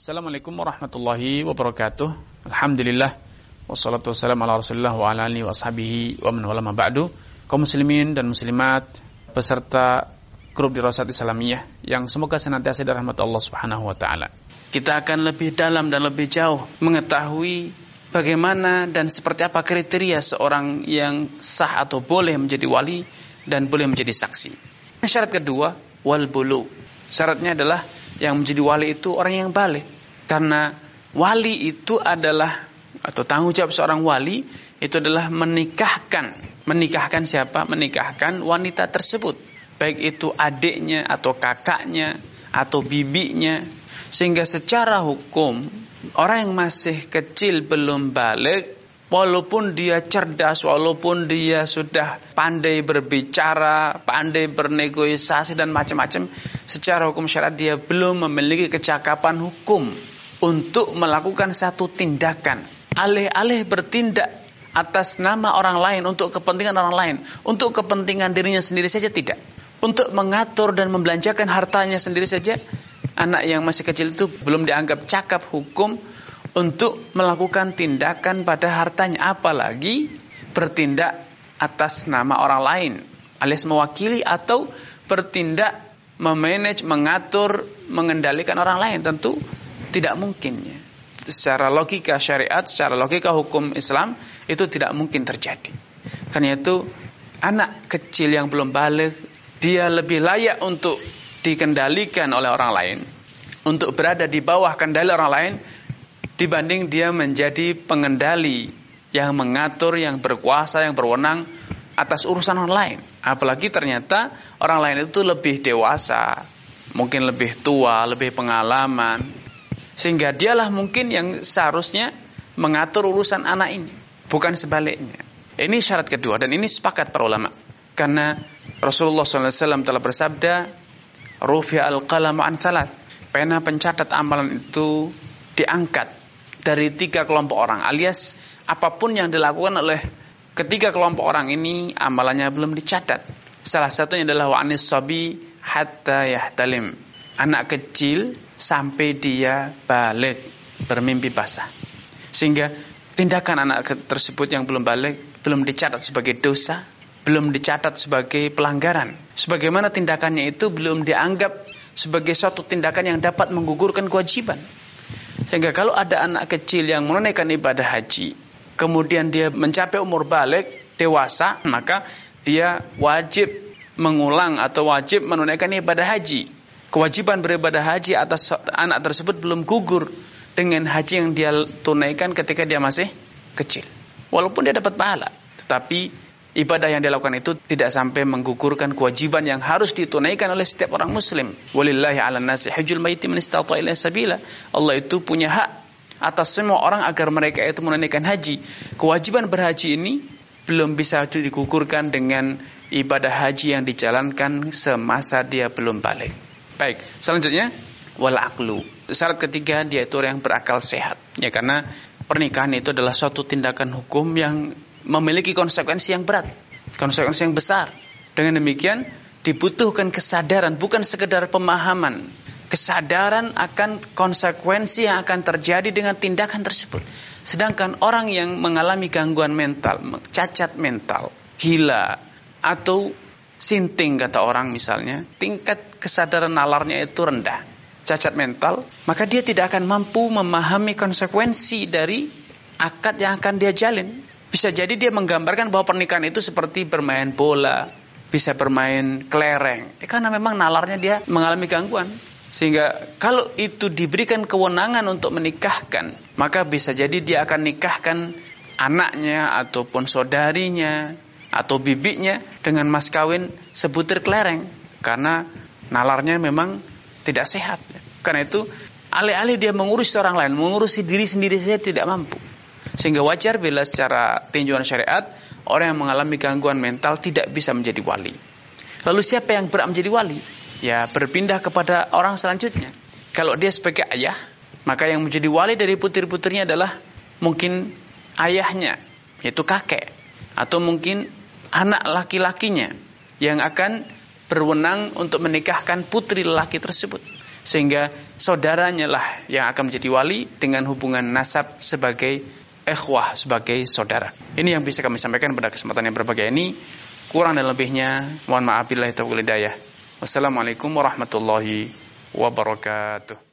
Assalamualaikum warahmatullahi wabarakatuh. Alhamdulillah wassalatu wassalamu ala Rasulillah wa ala alihi wa ashabihi wa man wala ba'du. Kaum muslimin dan muslimat peserta grup dirasat Islamiyah yang semoga senantiasa dirahmati Allah Subhanahu wa taala. Kita akan lebih dalam dan lebih jauh mengetahui bagaimana dan seperti apa kriteria seorang yang sah atau boleh menjadi wali dan boleh menjadi saksi. Syarat kedua, wal bulu. Syaratnya adalah yang menjadi wali itu orang yang balik. Karena wali itu adalah atau tanggung jawab seorang wali itu adalah menikahkan. Menikahkan siapa? Menikahkan wanita tersebut. Baik itu adiknya atau kakaknya atau bibinya. Sehingga secara hukum orang yang masih kecil belum balik walaupun dia cerdas, walaupun dia sudah pandai berbicara, pandai bernegosiasi dan macam-macam, secara hukum syariat dia belum memiliki kecakapan hukum untuk melakukan satu tindakan. Alih-alih bertindak atas nama orang lain untuk kepentingan orang lain, untuk kepentingan dirinya sendiri saja tidak. Untuk mengatur dan membelanjakan hartanya sendiri saja, anak yang masih kecil itu belum dianggap cakap hukum untuk melakukan tindakan pada hartanya apalagi bertindak atas nama orang lain alias mewakili atau bertindak memanage, mengatur, mengendalikan orang lain tentu tidak mungkin ya. Secara logika syariat, secara logika hukum Islam itu tidak mungkin terjadi. Karena itu anak kecil yang belum balik dia lebih layak untuk dikendalikan oleh orang lain, untuk berada di bawah kendali orang lain dibanding dia menjadi pengendali yang mengatur, yang berkuasa, yang berwenang atas urusan orang lain. Apalagi ternyata orang lain itu lebih dewasa, mungkin lebih tua, lebih pengalaman, sehingga dialah mungkin yang seharusnya mengatur urusan anak ini, bukan sebaliknya. Ini syarat kedua dan ini sepakat para ulama. Karena Rasulullah SAW telah bersabda, Rufi al-qalam an thalath. Pena pencatat amalan itu diangkat dari tiga kelompok orang alias apa pun yang dilakukan oleh ketiga kelompok orang ini amalannya belum dicatat. Salah satunya adalah wa'anis sabi hatta yahtalim. Anak kecil sampai dia balik bermimpi basah. Sehingga tindakan anak tersebut yang belum balik belum dicatat sebagai dosa, belum dicatat sebagai pelanggaran. Sebagaimana tindakannya itu belum dianggap sebagai suatu tindakan yang dapat menggugurkan kewajiban. Sehingga kalau ada anak kecil yang menunaikan ibadah haji, kemudian dia mencapai umur balik, dewasa, maka dia wajib mengulang atau wajib menunaikan ibadah haji. Kewajiban beribadah haji atas anak tersebut belum gugur dengan haji yang dia tunaikan ketika dia masih kecil. Walaupun dia dapat pahala, tetapi ibadah yang dilakukan itu tidak sampai menggugurkan kewajiban yang harus ditunaikan oleh setiap orang muslim. Walillahi 'alan nasi maiti. Allah itu punya hak atas semua orang agar mereka itu menunaikan haji. Kewajiban berhaji ini belum bisa digugurkan dengan ibadah haji yang dijalankan semasa dia belum balik. Baik, selanjutnya wal aqlu. Syarat ketiga dia itu orang yang berakal sehat. Ya karena pernikahan itu adalah suatu tindakan hukum yang memiliki konsekuensi yang berat, konsekuensi yang besar. Dengan demikian dibutuhkan kesadaran bukan sekedar pemahaman, kesadaran akan konsekuensi yang akan terjadi dengan tindakan tersebut. Sedangkan orang yang mengalami gangguan mental, cacat mental, gila atau sinting kata orang misalnya, tingkat kesadaran nalarnya itu rendah, cacat mental, maka dia tidak akan mampu memahami konsekuensi dari akad yang akan dia jalin. Bisa jadi dia menggambarkan bahwa pernikahan itu seperti bermain bola, bisa bermain kelereng. Eh, karena memang nalarnya dia mengalami gangguan. Sehingga kalau itu diberikan kewenangan untuk menikahkan, maka bisa jadi dia akan nikahkan anaknya ataupun saudarinya atau bibinya dengan mas kawin sebutir kelereng karena nalarnya memang tidak sehat. Karena itu alih-alih dia mengurus orang lain, mengurusi diri sendiri saja tidak mampu. Sehingga wajar bila secara tinjauan syariat orang yang mengalami gangguan mental tidak bisa menjadi wali. Lalu siapa yang berhak menjadi wali? Ya berpindah kepada orang selanjutnya. Kalau dia sebagai ayah, maka yang menjadi wali dari putri-putrinya adalah mungkin ayahnya, yaitu kakek. Atau mungkin anak laki-lakinya yang akan berwenang untuk menikahkan putri lelaki tersebut. sehingga saudaranya lah yang akan menjadi wali dengan hubungan nasab sebagai ikhwah sebagai saudara. Ini yang bisa kami sampaikan pada kesempatan yang berbagai ini. Kurang dan lebihnya mohon maaf bila itu. Wassalamualaikum warahmatullahi wabarakatuh.